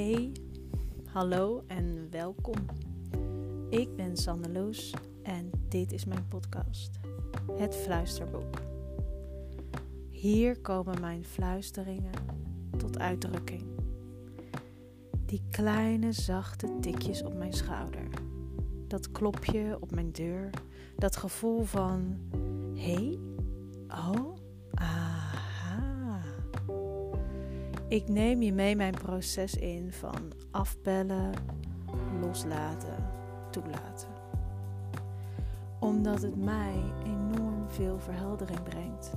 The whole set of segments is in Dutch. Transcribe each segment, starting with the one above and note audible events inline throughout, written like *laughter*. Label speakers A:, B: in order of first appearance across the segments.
A: Hey, hallo en welkom. Ik ben Sanne Loos en dit is mijn podcast, Het Fluisterboek. Hier komen mijn fluisteringen tot uitdrukking. Die kleine zachte tikjes op mijn schouder. Dat klopje op mijn deur. Dat gevoel van: hé, hey, oh, aha. Ik neem je mee mijn proces in van afbellen, loslaten, toelaten. Omdat het mij enorm veel verheldering brengt.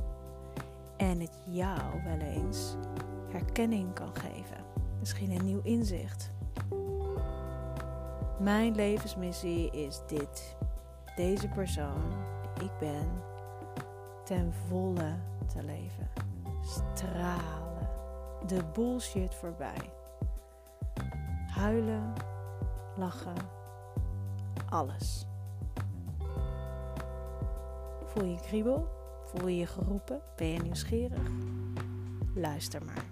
A: En het jou wel eens herkenning kan geven. Misschien een nieuw inzicht. Mijn levensmissie is dit. Deze persoon die ik ben, ten volle te leven. Stralen. De bullshit voorbij. Huilen, lachen, alles. Voel je kriebel? Voel je je geroepen? Ben je nieuwsgierig? Luister maar.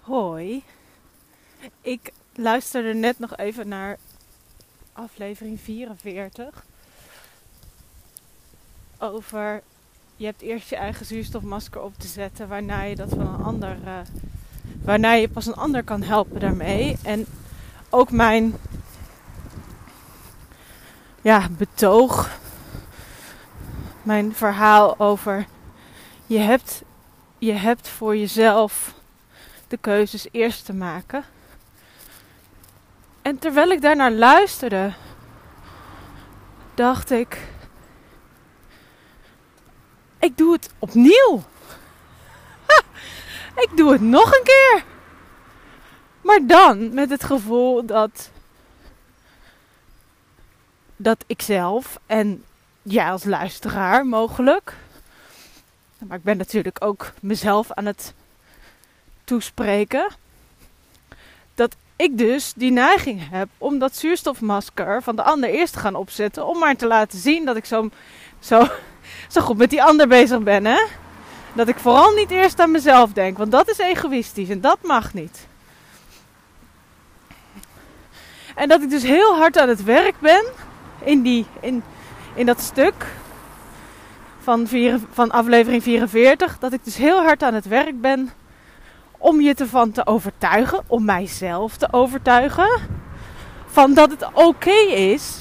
A: Hoi. Ik luisterde net nog even naar aflevering 44 over je hebt eerst je eigen zuurstofmasker op te zetten waarna je dat van een ander uh, waarna je pas een ander kan helpen daarmee en ook mijn ja, betoog mijn verhaal over je hebt je hebt voor jezelf de keuzes eerst te maken. En terwijl ik daarnaar luisterde, dacht ik: ik doe het opnieuw. ik doe het nog een keer. Maar dan met het gevoel dat dat ik zelf en jij als luisteraar mogelijk. Maar ik ben natuurlijk ook mezelf aan het toespreken. Dat ik dus die neiging heb om dat zuurstofmasker van de ander eerst te gaan opzetten. Om maar te laten zien dat ik zo, zo, zo goed met die ander bezig ben. Hè? Dat ik vooral niet eerst aan mezelf denk. Want dat is egoïstisch en dat mag niet. En dat ik dus heel hard aan het werk ben in, die, in, in dat stuk van, vier, van aflevering 44. Dat ik dus heel hard aan het werk ben om je ervan te overtuigen, om mijzelf te overtuigen, van dat het oké is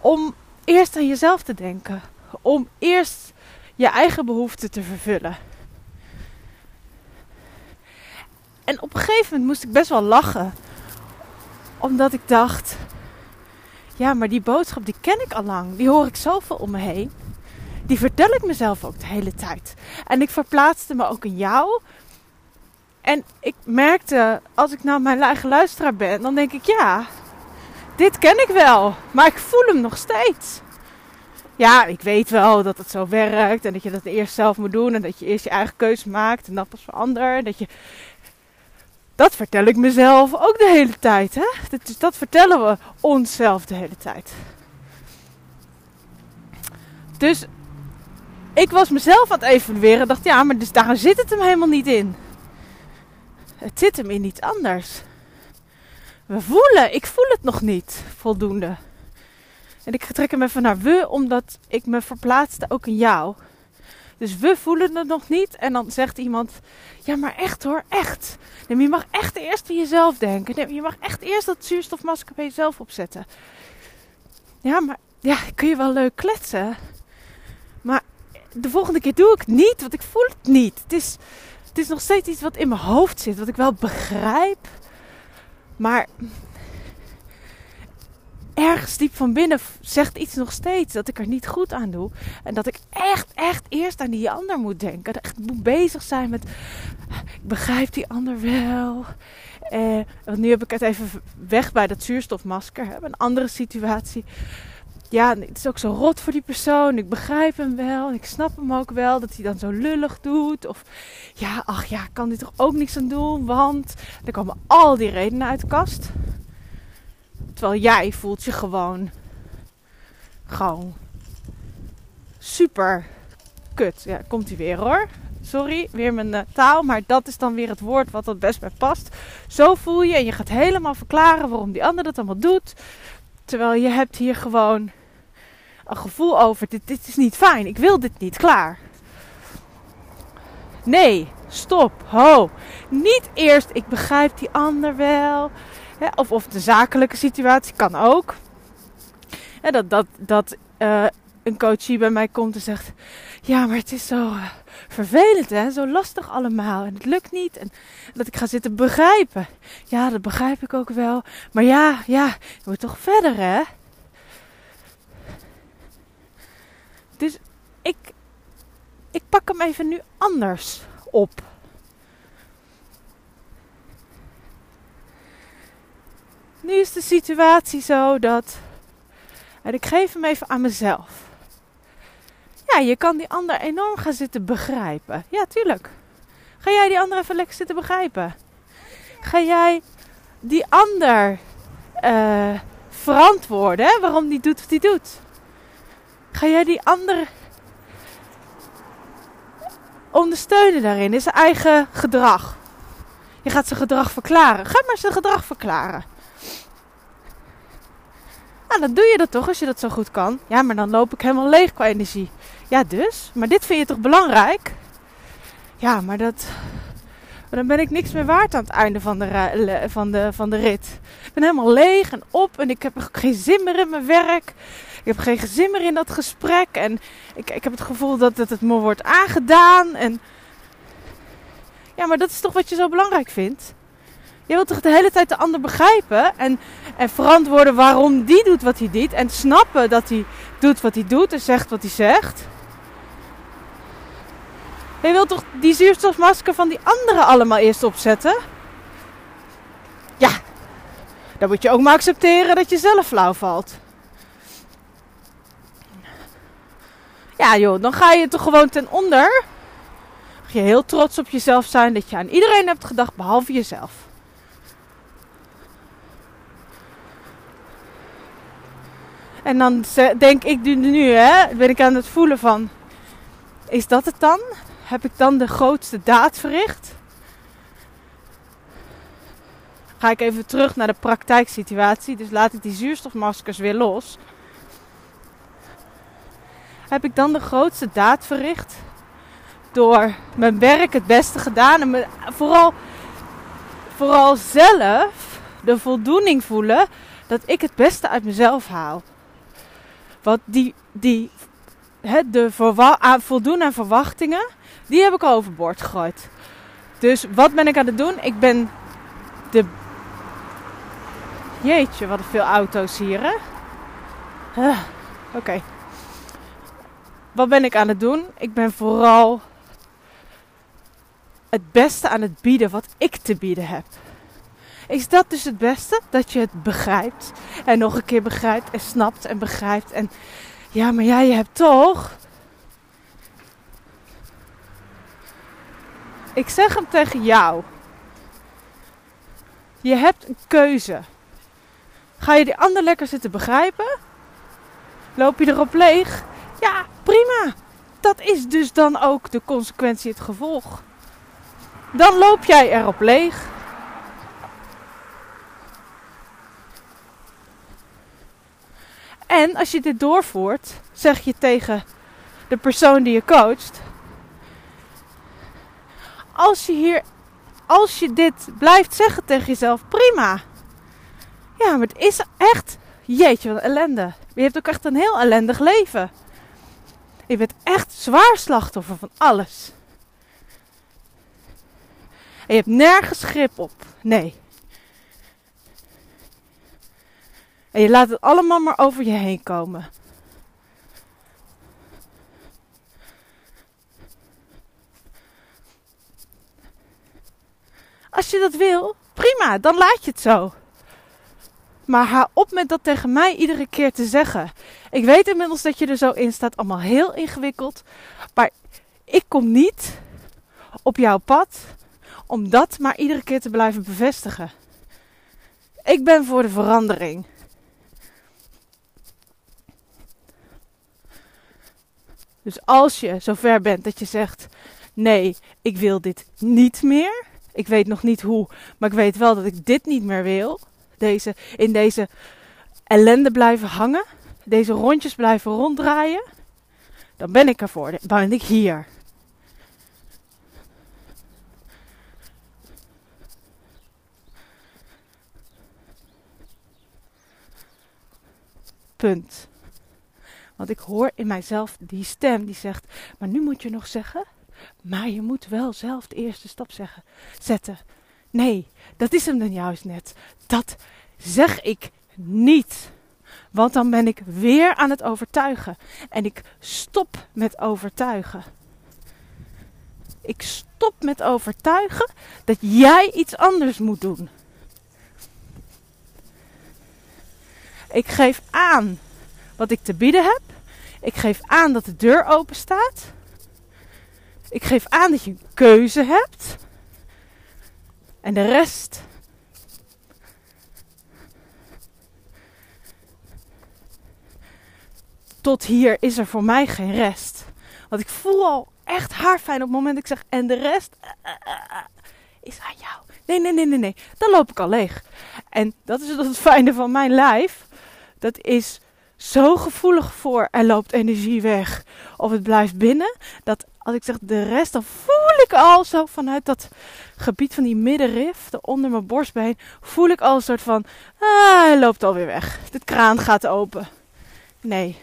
A: om eerst aan jezelf te denken, om eerst je eigen behoeften te vervullen. En op een gegeven moment moest ik best wel lachen, omdat ik dacht: ja, maar die boodschap die ken ik al lang, die hoor ik zoveel om me heen die vertel ik mezelf ook de hele tijd. En ik verplaatste me ook in jou. En ik merkte, als ik nou mijn eigen luisteraar ben, dan denk ik, ja, dit ken ik wel. Maar ik voel hem nog steeds. Ja, ik weet wel dat het zo werkt en dat je dat eerst zelf moet doen en dat je eerst je eigen keuze maakt en dat pas verandert. Dat je... Dat vertel ik mezelf ook de hele tijd. Hè? Dat, dat vertellen we onszelf de hele tijd. Dus ik was mezelf aan het evalueren. Dacht, ja, maar dus daar zit het hem helemaal niet in. Het zit hem in iets anders. We voelen, ik voel het nog niet voldoende. En ik trek hem even naar we, omdat ik me verplaatste ook in jou. Dus we voelen het nog niet. En dan zegt iemand: Ja, maar echt hoor, echt. Nee, je mag echt eerst aan jezelf denken. Nee, je mag echt eerst dat zuurstofmasker bij jezelf opzetten. Ja, maar ja, kun je wel leuk kletsen. Maar de volgende keer doe ik het niet, want ik voel het niet. Het is, het is nog steeds iets wat in mijn hoofd zit, wat ik wel begrijp. Maar ergens diep van binnen zegt iets nog steeds dat ik er niet goed aan doe. En dat ik echt, echt eerst aan die ander moet denken. Dat echt moet bezig zijn met, ik begrijp die ander wel. Eh, nu heb ik het even weg bij dat zuurstofmasker. Hè, een andere situatie ja, het is ook zo rot voor die persoon. Ik begrijp hem wel. Ik snap hem ook wel dat hij dan zo lullig doet. Of ja, ach ja, kan dit toch ook niks aan doen. Want er komen al die redenen uit de kast. Terwijl jij voelt je gewoon, gewoon super kut. Ja, komt hij weer hoor. Sorry, weer mijn uh, taal, maar dat is dan weer het woord wat het best bij past. Zo voel je en je gaat helemaal verklaren waarom die ander dat allemaal doet. Terwijl je hebt hier gewoon een gevoel over, dit, dit is niet fijn, ik wil dit niet, klaar. Nee, stop, ho. Niet eerst, ik begrijp die ander wel. Of, of de zakelijke situatie kan ook. Dat dat, dat uh, een coachie bij mij komt en zegt: Ja, maar het is zo uh, vervelend, hè? Zo lastig allemaal. En het lukt niet. En dat ik ga zitten begrijpen. Ja, dat begrijp ik ook wel. Maar ja, ja, je moet toch verder, hè? Dus ik, ik pak hem even nu anders op. Nu is de situatie zo dat. En ik geef hem even aan mezelf. Ja, je kan die ander enorm gaan zitten begrijpen. Ja, tuurlijk. Ga jij die ander even lekker zitten begrijpen? Ga jij die ander uh, verantwoorden waarom die doet wat hij doet? Ga jij die ander ondersteunen daarin, in zijn eigen gedrag? Je gaat zijn gedrag verklaren. Ga maar zijn gedrag verklaren. Nou, dan doe je dat toch als je dat zo goed kan. Ja, maar dan loop ik helemaal leeg qua energie. Ja, dus. Maar dit vind je toch belangrijk? Ja, maar dat. Dan ben ik niks meer waard aan het einde van de, van, de, van de rit. Ik ben helemaal leeg en op en ik heb geen zin meer in mijn werk. Ik heb geen zin meer in dat gesprek. En ik, ik heb het gevoel dat het, het me wordt aangedaan. En ja, maar dat is toch wat je zo belangrijk vindt? Je wilt toch de hele tijd de ander begrijpen en, en verantwoorden waarom die doet wat hij doet. En snappen dat hij doet wat hij doet en zegt wat hij zegt. Je wilt toch die zuurstofmasker van die anderen allemaal eerst opzetten? Ja, dan moet je ook maar accepteren dat je zelf flauw valt. Ja joh, dan ga je toch gewoon ten onder. Mag je heel trots op jezelf zijn dat je aan iedereen hebt gedacht behalve jezelf. En dan denk ik nu, hè, ben ik aan het voelen van, is dat het dan? Heb ik dan de grootste daad verricht? Ga ik even terug naar de praktijksituatie, dus laat ik die zuurstofmaskers weer los. Heb ik dan de grootste daad verricht? Door mijn werk het beste gedaan en me, vooral, vooral zelf de voldoening voelen dat ik het beste uit mezelf haal. Want die, die, he, de voldoen aan verwachtingen, die heb ik overboord gegooid. Dus wat ben ik aan het doen? Ik ben de. Jeetje, wat veel auto's hier, hè? Oké. Wat ben ik aan het doen? Ik ben vooral het beste aan het bieden wat ik te bieden heb. Is dat dus het beste? Dat je het begrijpt. En nog een keer begrijpt en snapt en begrijpt. En ja, maar jij je hebt toch. Ik zeg hem tegen jou. Je hebt een keuze. Ga je die ander lekker zitten begrijpen? Loop je erop leeg? Ja. Dat is dus dan ook de consequentie, het gevolg. Dan loop jij erop leeg. En als je dit doorvoert, zeg je tegen de persoon die je coacht: als je hier, als je dit blijft zeggen tegen jezelf, prima. Ja, maar het is echt, jeetje, wat ellende. Je hebt ook echt een heel ellendig leven. Je bent echt zwaar slachtoffer van alles. En je hebt nergens grip op. Nee. En je laat het allemaal maar over je heen komen. Als je dat wil, prima, dan laat je het zo. Maar hou op met dat tegen mij iedere keer te zeggen. Ik weet inmiddels dat je er zo in staat, allemaal heel ingewikkeld. Maar ik kom niet op jouw pad om dat maar iedere keer te blijven bevestigen. Ik ben voor de verandering. Dus als je zover bent dat je zegt: nee, ik wil dit niet meer. Ik weet nog niet hoe, maar ik weet wel dat ik dit niet meer wil. Deze, in deze ellende blijven hangen. Deze rondjes blijven ronddraaien. Dan ben ik ervoor. Dan ben ik hier. Punt. Want ik hoor in mijzelf die stem die zegt: Maar nu moet je nog zeggen. Maar je moet wel zelf de eerste stap zeggen, zetten. Nee, dat is hem dan juist net. Dat zeg ik niet. Want dan ben ik weer aan het overtuigen. En ik stop met overtuigen. Ik stop met overtuigen dat jij iets anders moet doen. Ik geef aan wat ik te bieden heb. Ik geef aan dat de deur open staat. Ik geef aan dat je een keuze hebt. En de rest. Tot hier is er voor mij geen rest. Want ik voel al echt haarfijn op het moment dat ik zeg. En de rest uh, uh, is aan jou. Nee, nee, nee, nee, nee. Dan loop ik al leeg. En dat is het fijne van mijn lijf. Dat is zo gevoelig voor er loopt energie weg of het blijft binnen. Dat als ik zeg de rest, dan voel ik al zo vanuit dat gebied van die middenrif, onder mijn borstbeen, voel ik al een soort van, ah, hij loopt alweer weg. De kraan gaat open. Nee.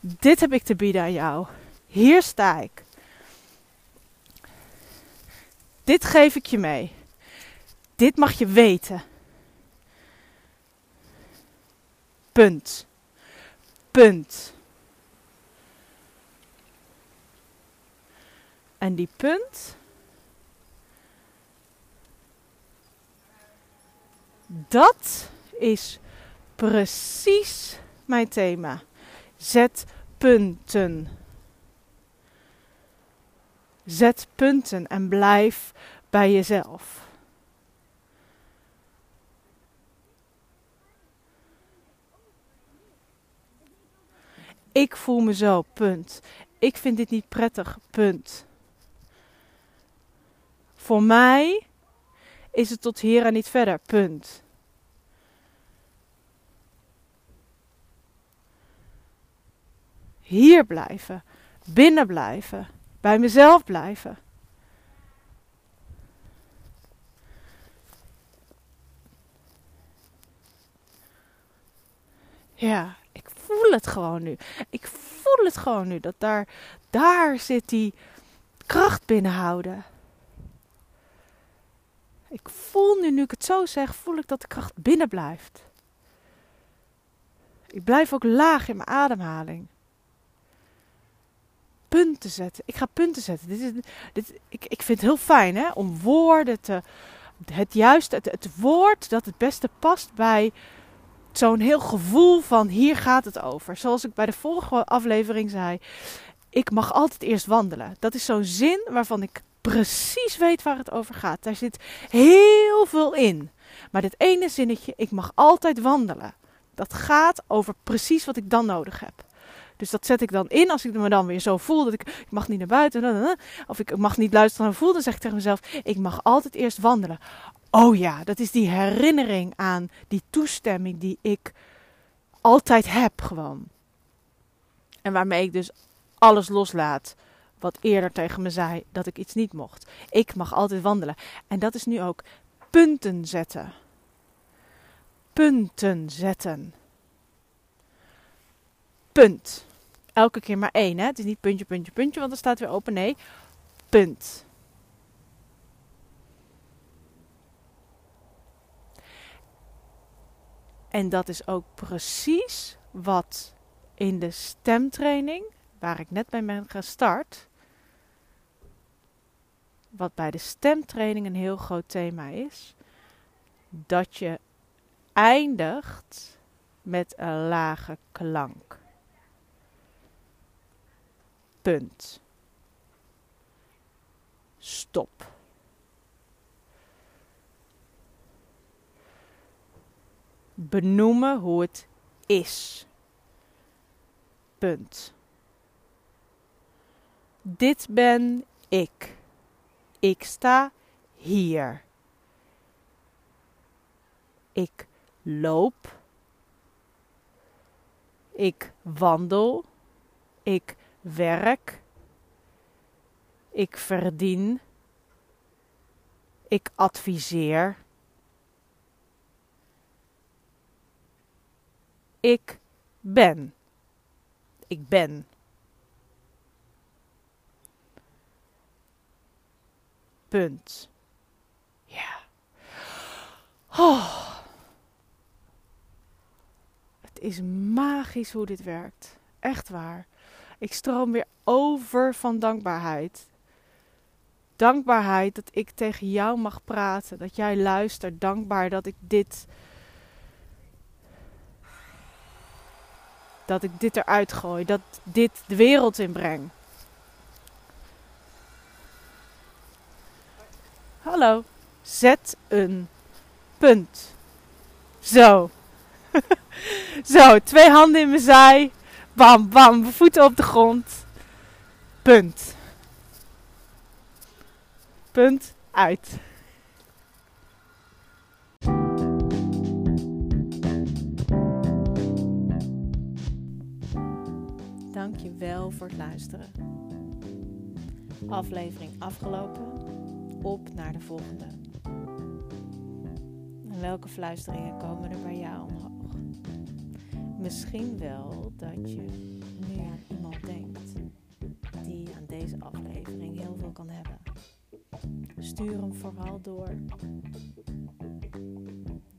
A: Dit heb ik te bieden aan jou. Hier sta ik. Dit geef ik je mee. Dit mag je weten. Punt. Punt. En die punt. Dat is precies mijn thema. Zet punten. Zet punten en blijf bij jezelf. Ik voel me zo, punt. Ik vind dit niet prettig, punt. Voor mij is het tot hier en niet verder, punt. Hier blijven, binnen blijven, bij mezelf blijven. Ja, voel het gewoon nu. Ik voel het gewoon nu. Dat daar, daar zit die kracht binnenhouden. Ik voel nu, nu ik het zo zeg, voel ik dat de kracht binnen blijft. Ik blijf ook laag in mijn ademhaling. Punten zetten. Ik ga punten zetten. Dit is, dit, ik, ik vind het heel fijn hè, om woorden te. Het juiste, het, het woord dat het beste past bij zo'n heel gevoel van hier gaat het over. Zoals ik bij de vorige aflevering zei. Ik mag altijd eerst wandelen. Dat is zo'n zin waarvan ik precies weet waar het over gaat. Daar zit heel veel in. Maar dit ene zinnetje, ik mag altijd wandelen. Dat gaat over precies wat ik dan nodig heb. Dus dat zet ik dan in als ik me dan weer zo voel dat ik, ik mag niet naar buiten. Of ik mag niet luisteren naar voel. Dan zeg ik tegen mezelf, ik mag altijd eerst wandelen. Oh ja, dat is die herinnering aan die toestemming die ik altijd heb gewoon. En waarmee ik dus alles loslaat wat eerder tegen me zei dat ik iets niet mocht. Ik mag altijd wandelen. En dat is nu ook punten zetten. Punten zetten. Punt. Elke keer maar één. Hè? Het is niet puntje, puntje, puntje, want er staat weer open. Nee, punt. En dat is ook precies wat in de stemtraining, waar ik net bij ben gestart, wat bij de stemtraining een heel groot thema is, dat je eindigt met een lage klank. Punt. Stop. Benoemen hoe het is. Punt. Dit ben ik. Ik sta hier. Ik loop. Ik wandel. Ik werk. Ik verdien. Ik adviseer. Ik ben. Ik ben. Punt. Ja. Oh. Het is magisch hoe dit werkt. Echt waar. Ik stroom weer over van dankbaarheid. Dankbaarheid dat ik tegen jou mag praten, dat jij luistert. Dankbaar dat ik dit. Dat ik dit eruit gooi, dat dit de wereld inbreng. Hallo, zet een punt. Zo. *laughs* Zo, twee handen in mijn zij. Bam, bam, voeten op de grond. Punt. Punt uit. Wel voor het luisteren. Aflevering afgelopen. Op naar de volgende. En welke fluisteringen komen er bij jou omhoog? Misschien wel dat je nu aan iemand denkt die aan deze aflevering heel veel kan hebben. Stuur hem vooral door.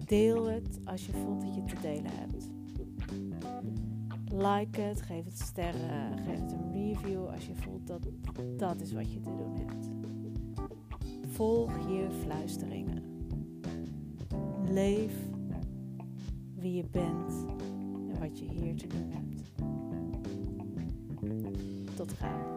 A: Deel het als je voelt dat je te delen hebt. Like het, geef het sterren, geef het een review als je voelt dat dat is wat je te doen hebt. Volg je fluisteringen. Leef wie je bent en wat je hier te doen hebt. Tot gauw.